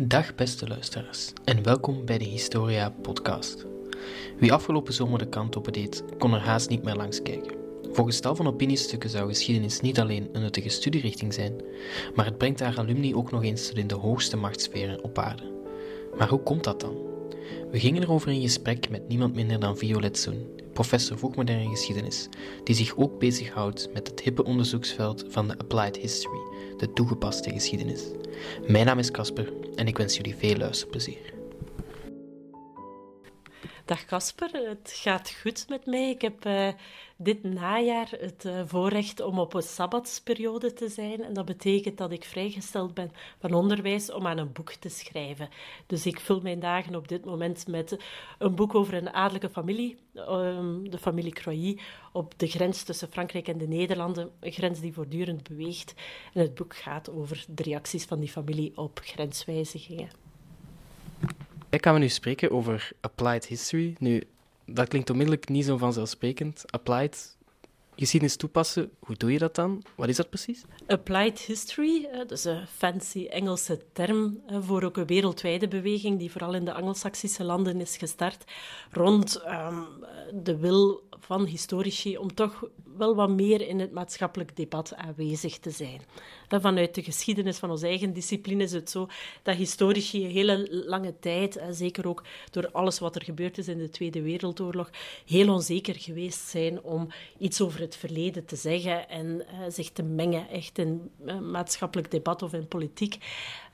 Dag beste luisteraars en welkom bij de Historia podcast. Wie afgelopen zomer de kant op deed, kon er haast niet meer langs kijken. Volgens tal van opiniestukken zou geschiedenis niet alleen een nuttige studierichting zijn, maar het brengt haar alumni ook nog eens tot in de hoogste machtsferen op aarde. Maar hoe komt dat dan? We gingen erover in gesprek met niemand minder dan Violet Soen, professor vroegmoderne geschiedenis, die zich ook bezighoudt met het hippe onderzoeksveld van de Applied History, de toegepaste geschiedenis. Mijn naam is Casper en ik wens jullie veel luisterplezier. Dag Casper, het gaat goed met mij. Ik heb uh, dit najaar het uh, voorrecht om op een sabbatsperiode te zijn. En dat betekent dat ik vrijgesteld ben van onderwijs om aan een boek te schrijven. Dus ik vul mijn dagen op dit moment met een boek over een adellijke familie, um, de familie Croy, op de grens tussen Frankrijk en de Nederlanden. Een grens die voortdurend beweegt. En het boek gaat over de reacties van die familie op grenswijzigingen. Ik gaan we nu spreken over applied history. Nu, dat klinkt onmiddellijk niet zo vanzelfsprekend. Applied geschiedenis toepassen, hoe doe je dat dan? Wat is dat precies? Applied history, dus een fancy Engelse term voor ook een wereldwijde beweging die vooral in de Angelsaksische landen is gestart, rond um, de wil van historici om toch wel wat meer in het maatschappelijk debat aanwezig te zijn. Vanuit de geschiedenis van onze eigen discipline is het zo dat historici een hele lange tijd, zeker ook door alles wat er gebeurd is in de Tweede Wereldoorlog, heel onzeker geweest zijn om iets over het verleden te zeggen en uh, zich te mengen echt in uh, maatschappelijk debat of in politiek.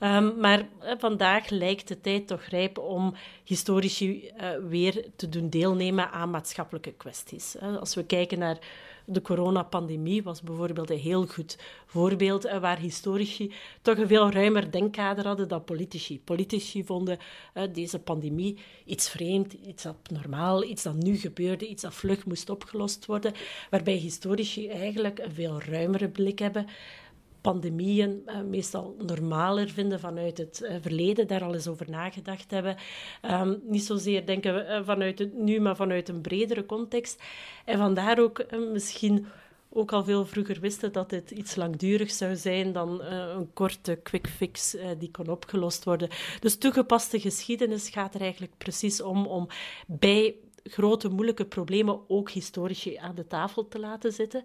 Um, maar uh, vandaag lijkt de tijd toch rijp om historici weer te doen deelnemen aan maatschappelijke kwesties. Als we kijken naar de coronapandemie was bijvoorbeeld een heel goed voorbeeld eh, waar historici toch een veel ruimer denkkader hadden dan politici. Politici vonden uh, deze pandemie iets vreemd, iets abnormaal, iets dat nu gebeurde, iets dat vlug moest opgelost worden, waarbij historici eigenlijk een veel ruimere blik hebben pandemieën uh, meestal normaler vinden vanuit het uh, verleden, daar al eens over nagedacht hebben. Um, niet zozeer denken we uh, vanuit het nu, maar vanuit een bredere context. En vandaar ook misschien ook al veel vroeger wisten dat dit iets langdurig zou zijn dan een korte quick fix die kon opgelost worden. Dus toegepaste geschiedenis gaat er eigenlijk precies om om bij grote moeilijke problemen ook historici aan de tafel te laten zitten.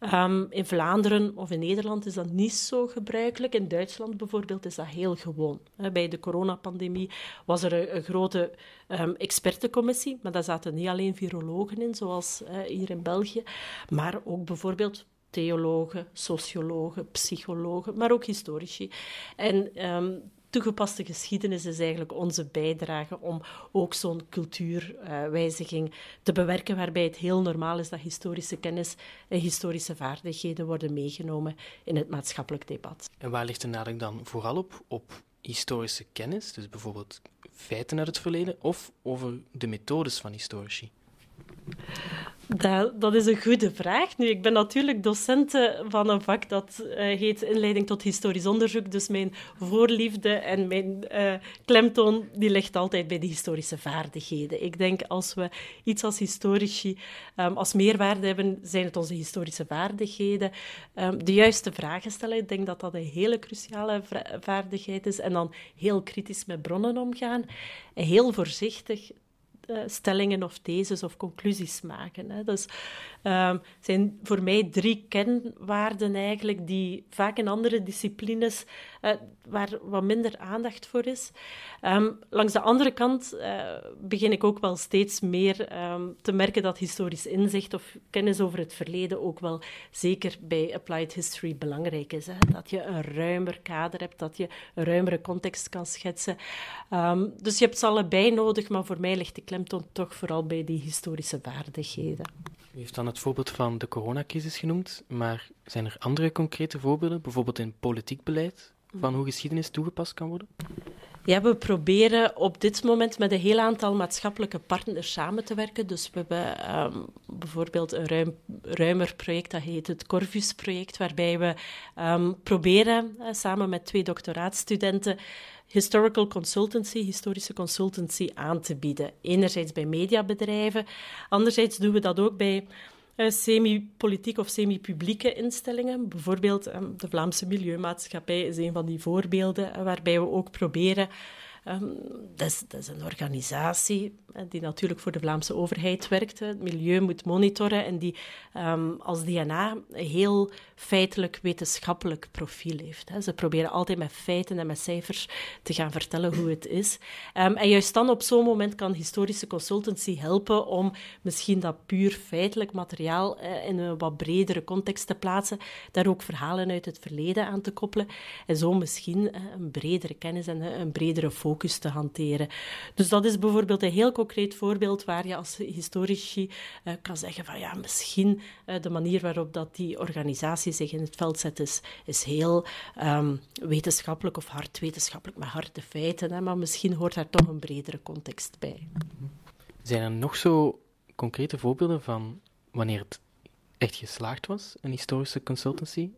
Um, in Vlaanderen of in Nederland is dat niet zo gebruikelijk. In Duitsland bijvoorbeeld is dat heel gewoon. Bij de coronapandemie was er een, grote um, expertencommissie, maar daar zaten niet alleen virologen in, zoals hier in België, maar ook bijvoorbeeld theologen, sociologen, psychologen, maar ook historici. En um, toegepaste geschiedenis is eigenlijk onze bijdrage om ook zo'n cultuurwijziging te bewerken, waarbij het heel normaal is dat historische kennis en historische vaardigheden worden meegenomen in het maatschappelijk debat. En waar ligt de nadruk dan vooral op? Op historische kennis, dus bijvoorbeeld feiten uit het verleden, of over de methodes van historici? Dat, dat, is een goede vraag. Nu, ik ben natuurlijk docent van een vak dat uh, heet Inleiding tot Historisch Onderzoek. Dus mijn voorliefde en mijn uh, klemtoon die ligt altijd bij de historische vaardigheden. Ik denk als we iets als historici um, als meerwaarde hebben, zijn het onze historische vaardigheden. Um, de juiste vragen stellen, ik denk dat dat een hele cruciale vaardigheid is. En dan heel kritisch met bronnen omgaan. Heel voorzichtig uh, stellingen of theses of conclusies maken. Hè. Dus um, zijn voor mij drie kenwaarden eigenlijk die vaak in andere disciplines uh, waar wat minder aandacht voor is. Um, langs de andere kant uh, begin ik ook wel steeds meer um, te merken dat historisch inzicht of kennis over het verleden ook wel zeker bij applied history belangrijk is. Hè. Dat je een ruimer kader hebt, dat je een ruimere context kan schetsen. dus je hebt ze allebei nodig, maar voor mij ligt de klemtoon toch vooral bij die historische vaardigheden. U heeft dan het voorbeeld van de coronacrisis genoemd, maar zijn er andere concrete voorbeelden, bijvoorbeeld in politiek beleid, van hoe geschiedenis toegepast kan worden? Ja, we proberen op dit moment met een heel aantal maatschappelijke partners samen te werken. Dus we hebben um, bijvoorbeeld een ruim, ruimer project, dat heet het Corvus-project, waarbij we um, proberen uh, samen met twee doctoraatstudenten historical consultancy, historische consultancy aan te bieden. Enerzijds bij mediabedrijven, anderzijds doen we dat ook bij semi-politiek of semi-publieke instellingen. Bijvoorbeeld de Vlaamse Milieumaatschappij is een van die voorbeelden waarbij we ook proberen Um, dat, is, dat, is, een organisatie die natuurlijk voor de Vlaamse overheid werkt. Het milieu moet monitoren en die um, als DNA een heel feitelijk wetenschappelijk profiel heeft. Hè. Ze proberen altijd met feiten en met cijfers te gaan vertellen hoe het is. Um, en juist dan op zo'n moment kan historische consultancy helpen om misschien dat puur feitelijk materiaal uh, in een wat bredere context te plaatsen, daar ook verhalen uit het verleden aan te koppelen en zo misschien uh, een bredere kennis en een bredere focus te hanteren. Dus dat is bijvoorbeeld een heel concreet voorbeeld waar je als historici kan zeggen van ja, misschien de manier waarop dat die organisatie zich in het veld zet, is, is heel ehm, wetenschappelijk of hard wetenschappelijk met harde feiten. Hè, maar misschien hoort daar toch een bredere context bij. Zijn er nog zo concrete voorbeelden van wanneer het echt geslaagd was, een historische consultancy?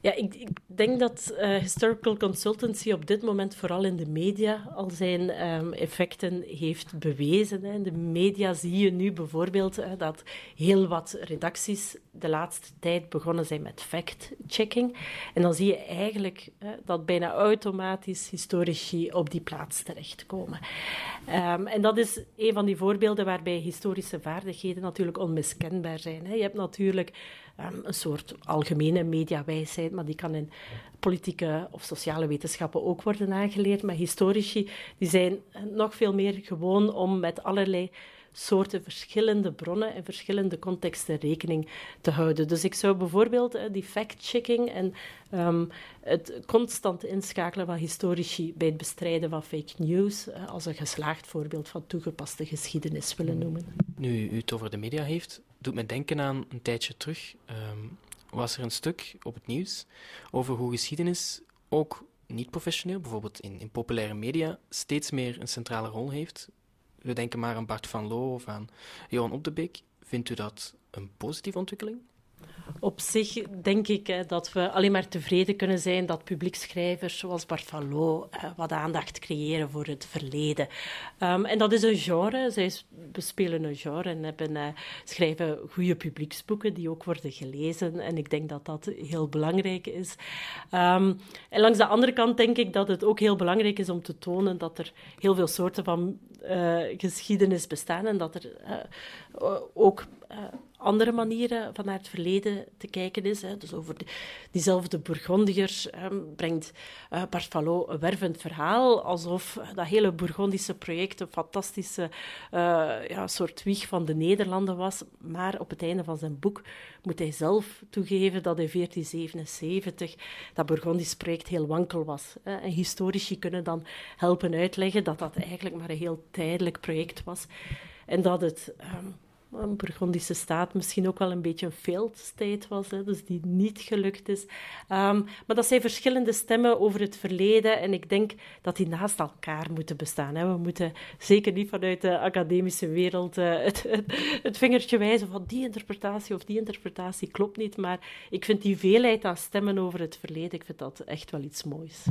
Ja, ik, ik denk dat uh, historical consultancy op dit moment vooral in de media al zijn um, effecten heeft bewezen. Hè. In de media zie je nu bijvoorbeeld dat heel wat redacties de laatste tijd begonnen zijn met fact-checking. En dan zie je eigenlijk dat bijna automatisch historici op die plaats terechtkomen. Um, en dat is een van die voorbeelden waarbij historische vaardigheden natuurlijk onmiskenbaar zijn. Hè. Je hebt natuurlijk een soort algemene mediawijsheid, maar die kan in politieke of sociale wetenschappen ook worden aangeleerd. Maar historici die zijn nog veel meer gewoon om met allerlei soorten verschillende bronnen en verschillende contexten rekening te houden. Dus ik zou bijvoorbeeld uh, die fact-checking en um, het constant inschakelen van historici bij het bestrijden van fake news uh, als een geslaagd voorbeeld van toegepaste geschiedenis willen noemen. Nu u het over de media heeft, doet me denken aan een tijdje terug. Um, was er een stuk op het nieuws over hoe geschiedenis ook niet professioneel, bijvoorbeeld in, in populaire media, steeds meer een centrale rol heeft. We denken maar aan Bart van Loo of aan Johan Op de Beek. Vindt u dat een positieve ontwikkeling? Op zich denk ik hè, dat we alleen maar tevreden kunnen zijn dat publiekschrijvers zoals Bart van Loo uh, wat aandacht creëren voor het verleden. Um, en dat is een genre. Zij bespelen een genre en hebben, uh, schrijven goede publieksboeken die ook worden gelezen. En ik denk dat dat heel belangrijk is. Um, en langs de andere kant denk ik dat het ook heel belangrijk is om te tonen dat er heel veel soorten van uh, geschiedenis bestaan en dat er ook andere manieren van naar het verleden te kijken is. Hè. Dus over diezelfde Bourgondiërs um, brengt uh, een wervend verhaal, alsof dat hele Bourgondische project een fantastische ja, soort wieg van de Nederlanden was. Maar op het einde van zijn boek moet hij zelf toegeven dat in 1477 dat Bourgondisch project heel wankel was. En historici kunnen dan helpen uitleggen dat dat eigenlijk maar een heel tijdelijk project was. En dat het... Um, een Burgondische staat misschien ook wel een beetje een failed state was, hè, dus die niet gelukt is. Um, maar dat zijn verschillende stemmen over het verleden en ik denk dat die naast elkaar moeten bestaan. Hè. We moeten zeker niet vanuit de academische wereld het, het, het, vingertje wijzen van die interpretatie of die interpretatie klopt niet, maar ik vind die veelheid aan stemmen over het verleden, ik vind dat echt wel iets moois.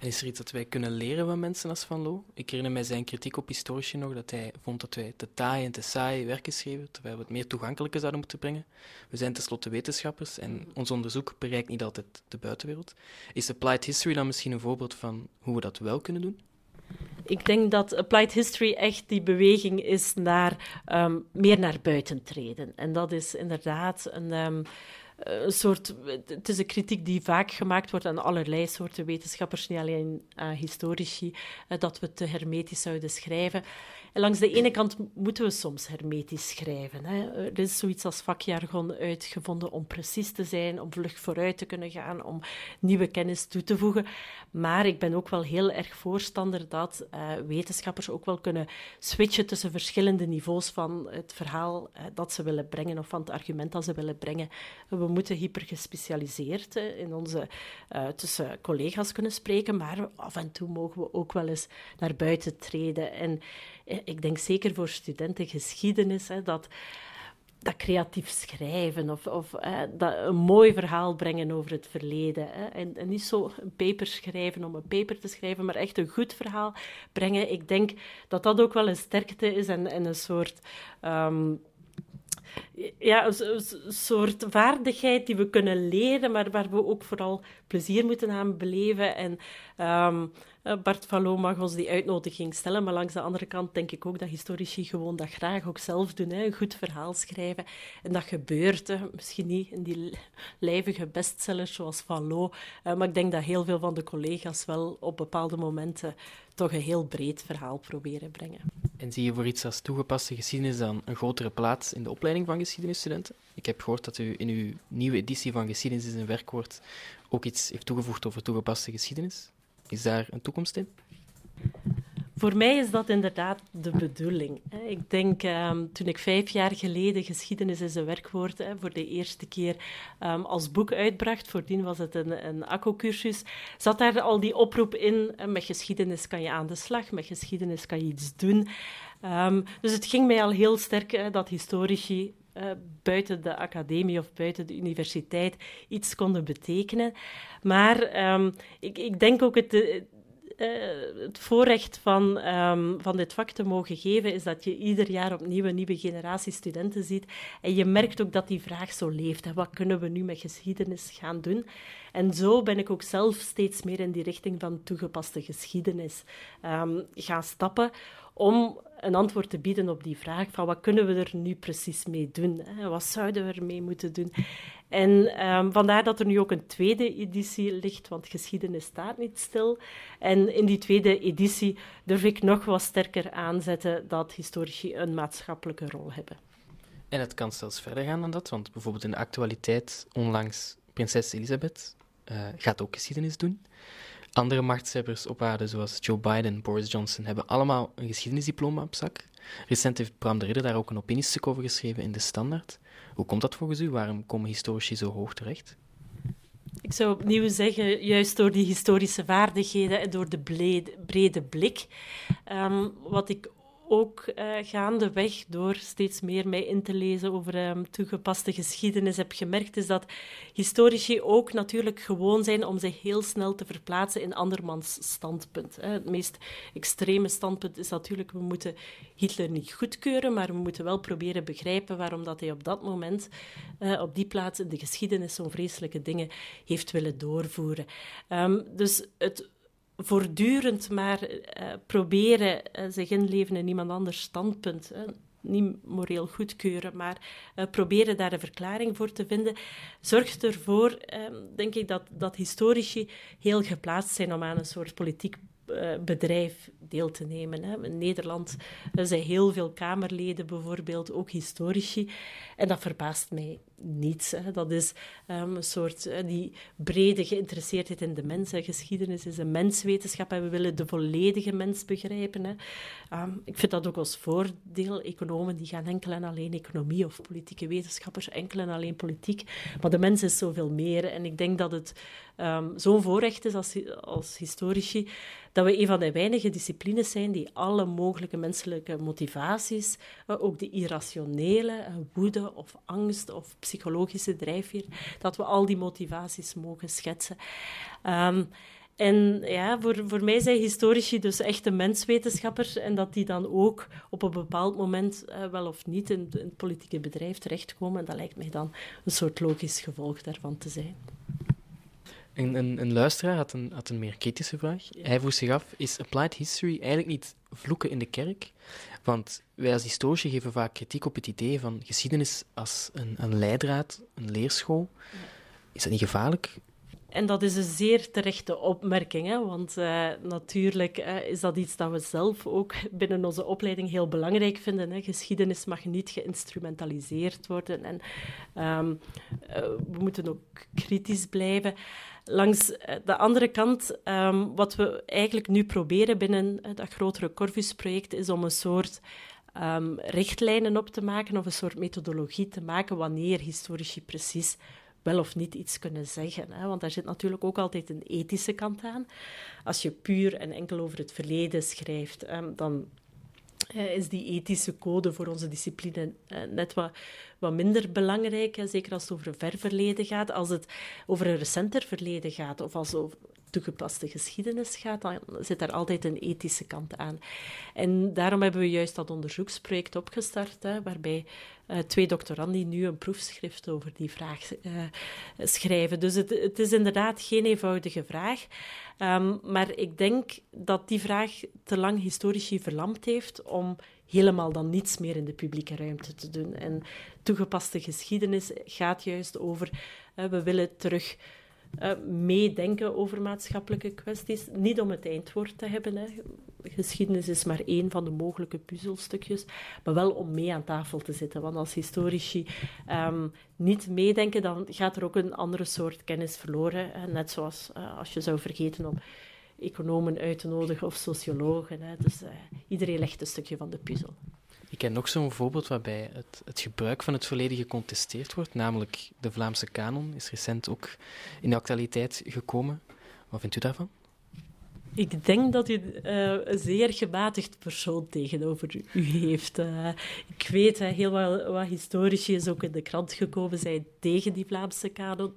Is er iets dat wij kunnen leren van mensen als Van Loo? Ik herinner mij zijn kritiek op historici nog, dat hij vond dat wij te taai en te saai werken schreven, terwijl we het meer toegankelijker zouden moeten brengen. We zijn tenslotte wetenschappers en ons onderzoek bereikt niet altijd de buitenwereld. Is applied history dan misschien een voorbeeld van hoe we dat wel kunnen doen? Ik denk dat applied history echt die beweging is naar um, meer naar buiten treden. En dat is inderdaad een... Um, eh, een soort, het is een kritiek die vaak gemaakt wordt aan allerlei soorten wetenschappers, niet alleen aan historici, eh, dat we te hermetisch zouden schrijven. Langs de ene kant moeten we soms hermetisch schrijven. Hè. Er is zoiets als vakjargon uitgevonden om precies te zijn, om vlug vooruit te kunnen gaan, om nieuwe kennis toe te voegen. Maar ik ben ook wel heel erg voorstander dat uh, wetenschappers ook wel kunnen switchen tussen verschillende niveaus van het verhaal uh, dat ze willen brengen of van het argument dat ze willen brengen. We moeten hypergespecialiseerd in onze, tussen collega's kunnen spreken, maar af en toe mogen we ook wel eens naar buiten treden. En ik denk zeker voor studenten geschiedenis, hè, dat, dat creatief schrijven of, of dat een mooi verhaal brengen over het verleden. Hè. En, en, niet zo een paper schrijven om een paper te schrijven, maar echt een goed verhaal brengen. Ik denk dat dat ook wel een sterkte is en, en een soort. Um, ja, een, soort vaardigheid die we kunnen leren, maar waar we ook vooral plezier moeten aan beleven. En ehm, eh, Bart Vallot mag ons die uitnodiging stellen, maar langs de andere kant denk ik ook dat historici gewoon dat graag ook zelf doen. Hè, een goed verhaal schrijven. En dat gebeurt, misschien niet in die lijvige bestsellers zoals Vallot, uh, maar ik denk dat heel veel van de collega's wel op bepaalde momenten toch een heel breed verhaal proberen brengen. En zie je voor iets als toegepaste geschiedenis dan een grotere plaats in de opleiding van geschiedenisstudenten? Ik heb gehoord dat u in uw nieuwe editie van Geschiedenis in een werkwoord ook iets heeft toegevoegd over toegepaste geschiedenis. Is daar een toekomst in? Voor mij is dat inderdaad de bedoeling. Ik denk, ehm, toen ik vijf jaar geleden Geschiedenis is een werkwoord voor de eerste keer um, als boek uitbracht, voordien was het een, een ACO-cursus, zat daar al die oproep in, met geschiedenis kan je aan de slag, met geschiedenis kan je iets doen. Um, dus het ging mij al heel sterk dat historici uh, buiten de academie of buiten de universiteit iets konden betekenen. Maar um, ik, ik, denk ook het, uh, het voorrecht van, um, van dit vak te mogen geven, is dat je ieder jaar opnieuw een nieuwe generatie studenten ziet. En je merkt ook dat die vraag zo leeft. Hè. Wat kunnen we nu met geschiedenis gaan doen? En zo ben ik ook zelf steeds meer in die richting van toegepaste geschiedenis um, gaan stappen om een antwoord te bieden op die vraag van wat kunnen we er nu precies mee doen? Hè? Wat zouden we ermee moeten doen? En um, vandaar dat er nu ook een tweede editie ligt, want geschiedenis staat niet stil. En in die tweede editie durf ik nog wat sterker aanzetten dat historici een maatschappelijke rol hebben. En het kan zelfs verder gaan dan dat, want bijvoorbeeld in de actualiteit onlangs prinses Elisabeth uh, gaat ook geschiedenis doen. Andere machtshebbers op aarde, zoals Joe Biden, Boris Johnson, hebben allemaal een geschiedenisdiploma op zak. Recent heeft Bram de Ridder daar ook een opiniestuk over geschreven in De Standaard. Hoe komt dat volgens u? Waarom komen historici zo hoog terecht? Ik zou opnieuw zeggen, juist door die historische vaardigheden en door de brede, blik. Um, wat ik ook uh, gaandeweg, door steeds meer mij in te lezen over um, toegepaste geschiedenis, heb gemerkt, is dat historici ook natuurlijk gewoon zijn om zich heel snel te verplaatsen in andermans standpunt. Hè. Het meest extreme standpunt is natuurlijk, we moeten Hitler niet goedkeuren, maar we moeten wel proberen begrijpen waarom dat hij op dat moment, uh, op die plaats in de geschiedenis, zo'n vreselijke dingen heeft willen doorvoeren. Um, dus het voortdurend maar uh, proberen uh, zich inleven in iemand anders standpunt. Hè. Niet moreel goedkeuren, maar uh, proberen daar een verklaring voor te vinden, zorgt ervoor, ehm, denk ik, dat, dat historici heel geplaatst zijn om aan een soort politiek bedrijf deel te nemen. Hè. In Nederland zijn heel veel Kamerleden bijvoorbeeld, ook historici. En dat verbaast mij niets. Hè. Dat is um, een soort uh, die brede geïnteresseerdheid in de mens. Geschiedenis is een menswetenschap en we willen de volledige mens begrijpen. Hè. Um, ik vind dat ook als voordeel. Economen die gaan enkel en alleen economie of politieke wetenschappers enkel en alleen politiek. Maar de mens is zoveel meer. En ik denk dat het um, zo'n voorrecht is als, als historici dat we een van de weinige disciplines zijn die alle mogelijke menselijke motivaties, uh, ook de irrationele, uh, woede of angst of psychologische drijfveer, dat we al die motivaties mogen schetsen. Um, en ja, voor, voor mij zijn historici dus echt een menswetenschapper en dat die dan ook op een bepaald moment uh, wel of niet in, in het politieke bedrijf terechtkomen, dat lijkt mij dan een soort logisch gevolg daarvan te zijn. Een, een, een luisteraar had een, had een meer kritische vraag. Hij vroeg zich af, is applied history eigenlijk niet vloeken in de kerk? Want wij als historici geven vaak kritiek op het idee van geschiedenis als een, een leidraad, een leerschool. Is dat niet gevaarlijk? En dat is een zeer terechte opmerking, hè? want uh, natuurlijk uh, is dat iets dat we zelf ook binnen onze opleiding heel belangrijk vinden. Hè? Geschiedenis mag niet geïnstrumentaliseerd worden en um, uh, we moeten ook kritisch blijven. Langs de andere kant, um, wat we eigenlijk nu proberen binnen dat grotere Corvus-project, is om een soort um, richtlijnen op te maken of een soort methodologie te maken wanneer historici precies wel of niet iets kunnen zeggen. Hè? Want daar zit natuurlijk ook altijd een ethische kant aan. Als je puur en enkel over het verleden schrijft, um, dan is die ethische code voor onze discipline uh, net wat, wat minder belangrijk. Zeker als het over een ver verleden gaat. Als het over een recenter verleden gaat, of als het toegepaste geschiedenis gaat, dan zit daar altijd een ethische kant aan. En daarom hebben we juist dat onderzoeksproject opgestart, hè, waarbij uh, twee doctorandi nu een proefschrift over die vraag uh, schrijven. Dus het, het, is inderdaad geen eenvoudige vraag. Um, maar ik denk dat die vraag te lang historici verlamd heeft om helemaal dan niets meer in de publieke ruimte te doen. En toegepaste geschiedenis gaat juist over, we willen terug uh, meedenken over maatschappelijke kwesties. Niet om het eindwoord te hebben. Hè. Geschiedenis is maar één van de mogelijke puzzelstukjes. Maar wel om mee aan tafel te zitten. Want als historici um, niet meedenken, dan gaat er ook een andere soort kennis verloren. Net zoals uh, als je zou vergeten om economen uit te nodigen of sociologen. Hè. Dus uh, iedereen legt een stukje van de puzzel. Ik ken nog zo'n voorbeeld waarbij het, het, gebruik van het verleden gecontesteerd wordt, namelijk de Vlaamse kanon is recent ook in de actualiteit gekomen. Wat vindt u daarvan? Ik denk dat u uh, een zeer gematigd persoon tegenover u heeft. Uh, ik weet heel wat, wat historici is ook in de krant gekomen zijn tegen die Vlaamse kanon.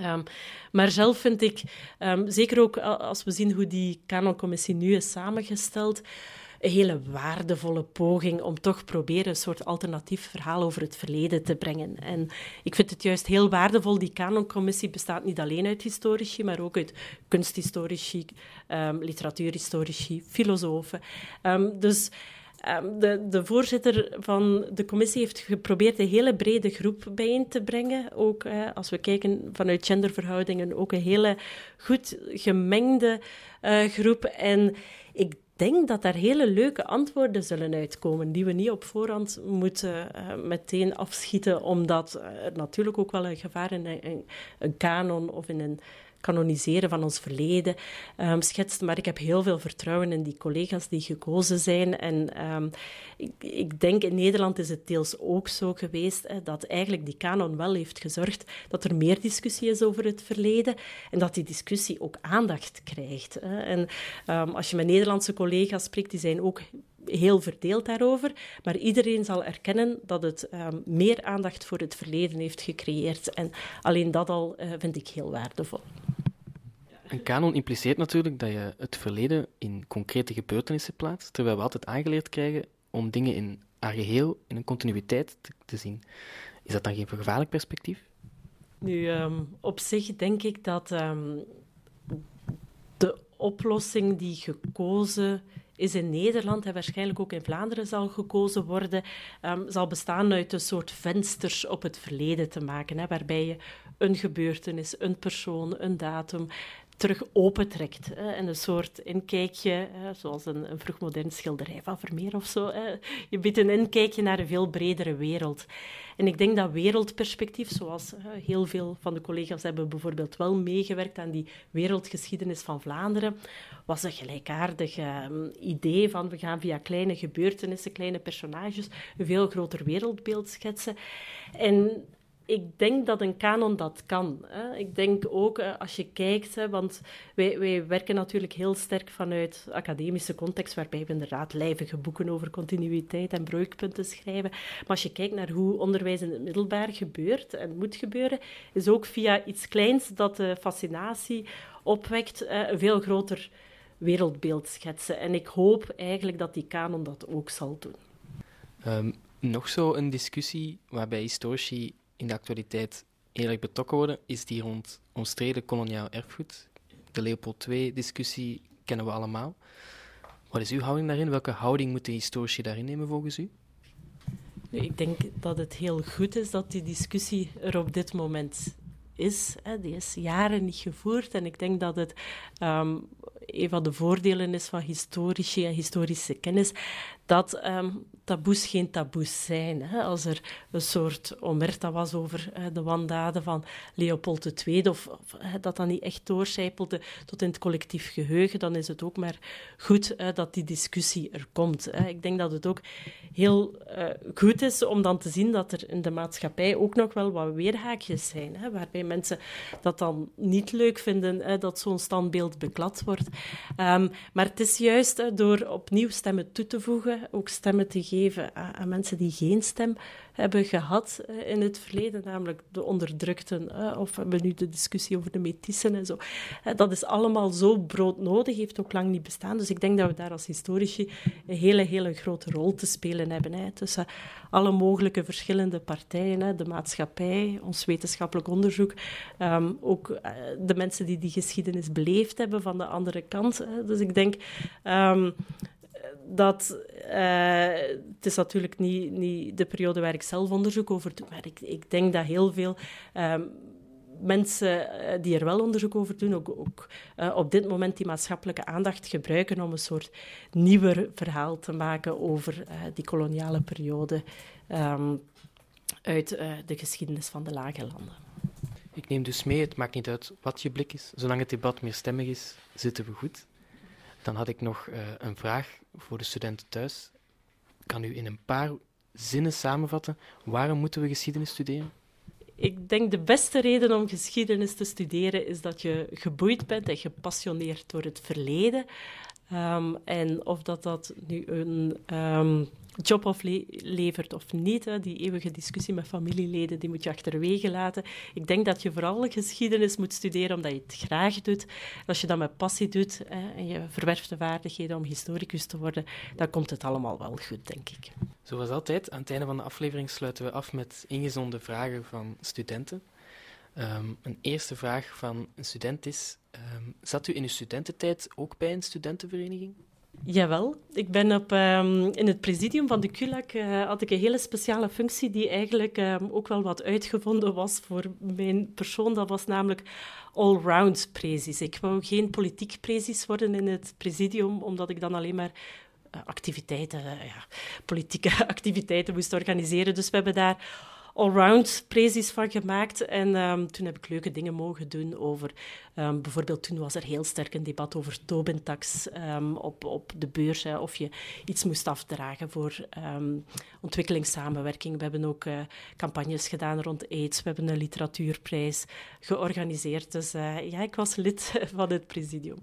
Um, maar zelf vind ik, um, zeker ook als we zien hoe die kanoncommissie nu is samengesteld, een hele waardevolle poging om toch proberen een soort alternatief verhaal over het verleden te brengen. En ik vind het juist heel waardevol. Die canoncommissie bestaat niet alleen uit historici, maar ook uit kunsthistorici, um, literatuurhistorici, filosofen. Um, dus um, de, de, voorzitter van de commissie heeft geprobeerd een hele brede groep bijeen te brengen. Ook als we kijken vanuit genderverhoudingen, ook een hele goed gemengde uh, groep. En ik denk dat daar hele leuke antwoorden zullen uitkomen, die we niet op voorhand moeten uh, meteen afschieten, omdat er natuurlijk ook wel een gevaar in een, een kanon of in een kanoniseren van ons verleden um, schetst. Maar ik heb heel veel vertrouwen in die collega's die gekozen zijn. En um, ik, ik, denk in Nederland is het deels ook zo geweest dat eigenlijk die kanon wel heeft gezorgd dat er meer discussie is over het verleden en dat die discussie ook aandacht krijgt. En um, als je met Nederlandse collega's spreekt, die zijn ook heel verdeeld daarover. Maar iedereen zal erkennen dat het meer aandacht voor het verleden heeft gecreëerd. En alleen dat al uh, vind ik heel waardevol. Een kanon impliceert natuurlijk dat je het verleden in concrete gebeurtenissen plaatst, terwijl we altijd aangeleerd krijgen om dingen in haar geheel, in een continuïteit te, zien. Is dat dan geen gevaarlijk perspectief? Nu, um, op zich denk ik dat um, de oplossing die gekozen is in Nederland en waarschijnlijk ook in Vlaanderen zal gekozen worden, um, zal bestaan uit een soort vensters op het verleden te maken, hè, waarbij je een gebeurtenis, een persoon, een datum terug opentrekt. Hè, en een soort inkijkje, hè, zoals een, een vroegmodern schilderij van Vermeer of zo. Hè. Je biedt een inkijkje naar een veel bredere wereld. En ik denk dat wereldperspectief, zoals heel veel van de collega's hebben bijvoorbeeld wel meegewerkt aan die wereldgeschiedenis van Vlaanderen, was een gelijkaardig uh, idee van we gaan via kleine gebeurtenissen, kleine personages, een veel groter wereldbeeld schetsen. En ik denk dat een kanon dat kan. Hè. Ik denk ook eh, als je kijkt, hè, want wij, wij werken natuurlijk heel sterk vanuit academische context, waarbij we inderdaad lijvige boeken over continuïteit en breukpunten schrijven. Maar als je kijkt naar hoe onderwijs in het middelbaar gebeurt en moet gebeuren, is ook via iets kleins dat de fascinatie opwekt, eh, een veel groter wereldbeeld schetsen. En ik hoop eigenlijk dat die kanon dat ook zal doen. Um, nog zo een discussie waarbij historici in de actualiteit eerlijk betrokken worden, is die rond omstreden koloniaal erfgoed. De Leopold II-discussie kennen we allemaal. Wat is uw houding daarin? Welke houding moeten historici daarin nemen volgens u? Ik denk dat het heel goed is dat die discussie er op dit moment is. Die is jaren niet gevoerd en ik denk dat het um, een van de voordelen is van historici en historische kennis, dat um, taboes geen taboes zijn. Hè. Als er een soort omerta was over uh, de wandaden van Leopold II, of, of dat niet echt doorcijpelde tot in het collectief geheugen, dan is het ook maar goed uh, dat die discussie er komt. Hè. Ik denk dat het ook heel goed is om dan te zien dat er in de maatschappij ook nog wel wat weerhaakjes zijn, hè, waarbij mensen dat dan niet leuk vinden dat zo'n standbeeld beklad wordt. Um, maar het is juist door opnieuw stemmen toe te voegen, ook stemmen te geven aan, mensen die geen stem hebben gehad eh, in het verleden, namelijk de onderdrukten, uh, of we hebben nu de discussie over de metissen en zo. dat is allemaal zo broodnodig, heeft ook lang niet bestaan. Dus ik denk dat we daar als historici een hele, hele grote rol te spelen hebben. Hè, tussen alle mogelijke verschillende partijen, hè, de maatschappij, ons wetenschappelijk onderzoek, um, ook de mensen die die geschiedenis beleefd hebben van de andere kant. Hè. Dus ik denk um, dat uh, het is natuurlijk niet, niet de periode waar ik zelf onderzoek over doe, maar ik, ik denk dat heel veel um, mensen uh, die er wel onderzoek over doen, ook, ook uh, op dit moment die maatschappelijke aandacht gebruiken om een soort nieuwer verhaal te maken over die koloniale periode um, uit de geschiedenis van de lage landen. Ik neem dus mee, het maakt niet uit wat je blik is. Zolang het debat meerstemmig is, zitten we goed. Dan had ik nog uh, een vraag voor de studenten thuis. Kan u in een paar zinnen samenvatten waarom moeten we geschiedenis studeren? Ik denk de beste reden om geschiedenis te studeren is dat je geboeid bent en gepassioneerd door het verleden. Um, en of dat, dat nu een um, job of levert of niet, die eeuwige discussie met familieleden, die moet je achterwege laten. Ik denk dat je vooral geschiedenis moet studeren omdat je het graag doet. Als je dat met passie doet hè, en je verwerft de vaardigheden om historicus te worden, dan komt het allemaal wel goed, denk ik. Zoals altijd, aan het einde van de aflevering sluiten we af met ingezonde vragen van studenten. Um, een eerste vraag van een student is: um, zat u in uw studententijd ook bij een studentenvereniging? Jawel, ik ben op, um, in het presidium van de CULAC uh, had ik een hele speciale functie die eigenlijk um, ook wel wat uitgevonden was voor mijn persoon. Dat was namelijk allround prezis. Ik wou geen politiek prezis worden in het presidium, omdat ik dan alleen maar uh, activiteiten, uh, ja, politieke activiteiten moest organiseren. Dus we hebben daar allround prezis van gemaakt. En um, toen heb ik leuke dingen mogen doen over... Um, bijvoorbeeld toen was er heel sterk een debat over Tobin-tax um, op, op de beurs. Hè, of je iets moest afdragen voor ontwikkelingssamenwerking. We hebben ook uh, campagnes gedaan rond AIDS. We hebben een literatuurprijs georganiseerd. Dus uh, ja, ik was lid van het presidium.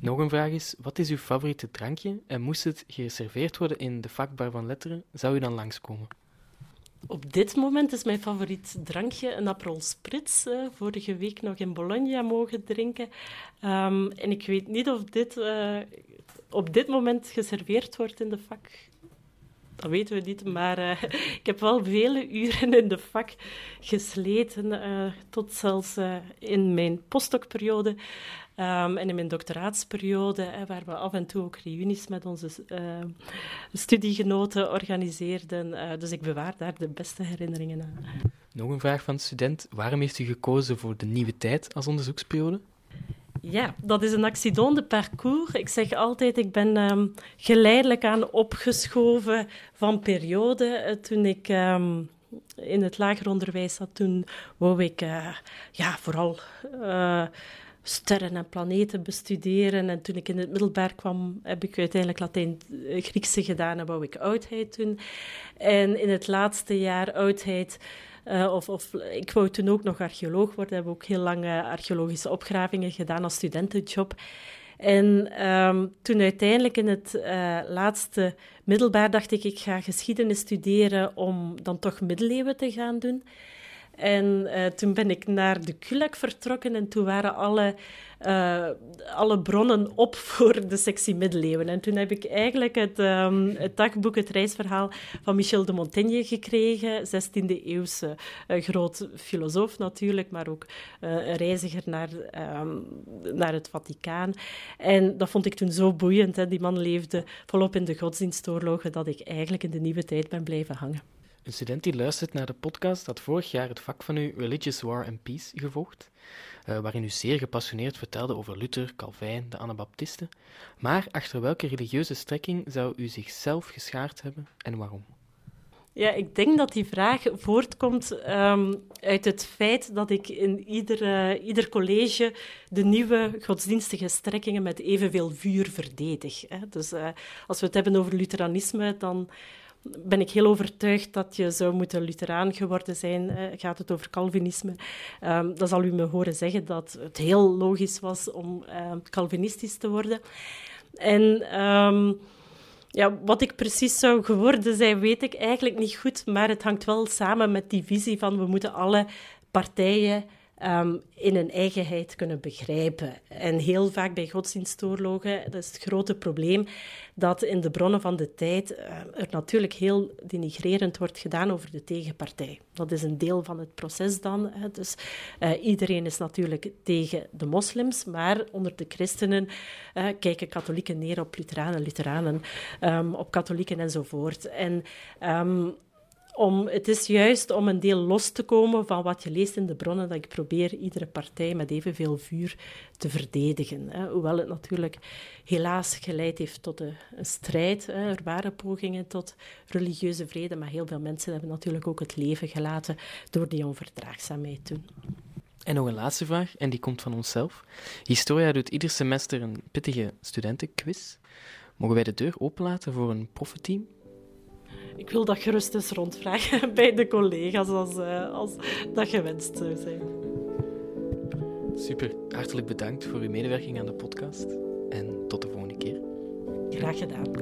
Nog een vraag is, wat is uw favoriete drankje? En moest het gereserveerd worden in de vakbar van letteren, zou u dan langskomen? Op dit moment is mijn favoriet drankje een Aperol Spritz. Uh, vorige week nog in Bologna mogen drinken. Um, en ik weet niet of dit uh, op dit moment geserveerd wordt in de vak. Dat weten we niet, maar uh, ik heb wel vele uren in de vak gesleten, tot zelfs in mijn postdocperiode. Um, en in mijn doctoraatsperiode, hè, waar we af en toe ook reunies met onze uh, studiegenoten organiseerden. Uh, dus ik bewaar daar de beste herinneringen aan. Nog een vraag van de student. Waarom heeft u gekozen voor de nieuwe tijd als onderzoeksperiode? Ja, dat is een accident de parcours. Ik zeg altijd, ik ben um, geleidelijk aan opgeschoven van periode. Uh, toen ik um, in het lager onderwijs zat, toen wou ik uh, ja, vooral uh, sterren en planeten bestuderen. En toen ik in het middelbaar kwam, heb ik uiteindelijk Latijn-Griekse eh, gedaan en wou ik oudheid doen. En in het laatste jaar oudheid... Uh, of, of, ik wou toen ook nog archeoloog worden. Heb ook heel lange archeologische opgravingen gedaan als studentenjob. En um, toen uiteindelijk in het uh, laatste middelbaar dacht ik, ik ga geschiedenis studeren om dan toch middeleeuwen te gaan doen. En uh, toen ben ik naar de Kulak vertrokken en toen waren alle, uh, alle bronnen op voor de sectie middeleeuwen. En toen heb ik eigenlijk het, het dagboek, het reisverhaal van Michel de Montaigne gekregen, 16e-eeuwse uh, groot filosoof natuurlijk, maar ook een reiziger naar, um, naar het Vaticaan. En dat vond ik toen zo boeiend. Hè. Die man leefde volop in de godsdienstoorlogen dat ik eigenlijk in de nieuwe tijd ben blijven hangen. Een student die luistert naar de podcast had vorig jaar het vak van u Religious War and Peace gevolgd, uh, waarin u zeer gepassioneerd vertelde over Luther, Calvijn, de Anabaptisten. Maar achter welke religieuze strekking zou u zichzelf geschaard hebben en waarom? Ja, ik denk dat die vraag voortkomt um, uit het feit dat ik in ieder, ieder college de nieuwe godsdienstige strekkingen met evenveel vuur verdedig. Hè. Dus uh, als we het hebben over Lutheranisme, dan ben ik heel overtuigd dat je zou moeten Lutheraan geworden zijn. Eh, gaat het over Calvinisme? Um, dan zal u me horen zeggen dat het heel logisch was om uh, Calvinistisch te worden. En um, Ja, wat ik precies zou geworden zijn, weet ik eigenlijk niet goed. Maar het hangt wel samen met die visie van we moeten alle partijen um, in hun eigenheid kunnen begrijpen. En heel vaak bij godsdienstoorlogen, dat is het grote probleem, dat in de bronnen van de tijd uh, er natuurlijk heel denigrerend wordt gedaan over de tegenpartij. Dat is een deel van het proces dan. Hè. Dus uh, iedereen is natuurlijk tegen de moslims, maar onder de christenen uh, kijken katholieken neer op Lutheranen, Lutheranen um, op katholieken enzovoort. En um, om, het is juist om een deel los te komen van wat je leest in de bronnen, dat ik probeer iedere partij met evenveel vuur te verdedigen. Hè. Hoewel het natuurlijk helaas geleid heeft tot een, strijd. Hè. Er waren pogingen tot religieuze vrede, maar heel veel mensen hebben natuurlijk ook het leven gelaten door die onverdraagzaamheid toen. En nog een laatste vraag, en die komt van onszelf. Historia doet ieder semester een pittige studentenquiz. Mogen wij de deur openlaten voor een proefteam? Ik wil dat gerust eens rondvragen bij de collega's als, uh, als dat gewenst zou zijn. Super, hartelijk bedankt voor uw medewerking aan de podcast en tot de volgende keer. Graag gedaan.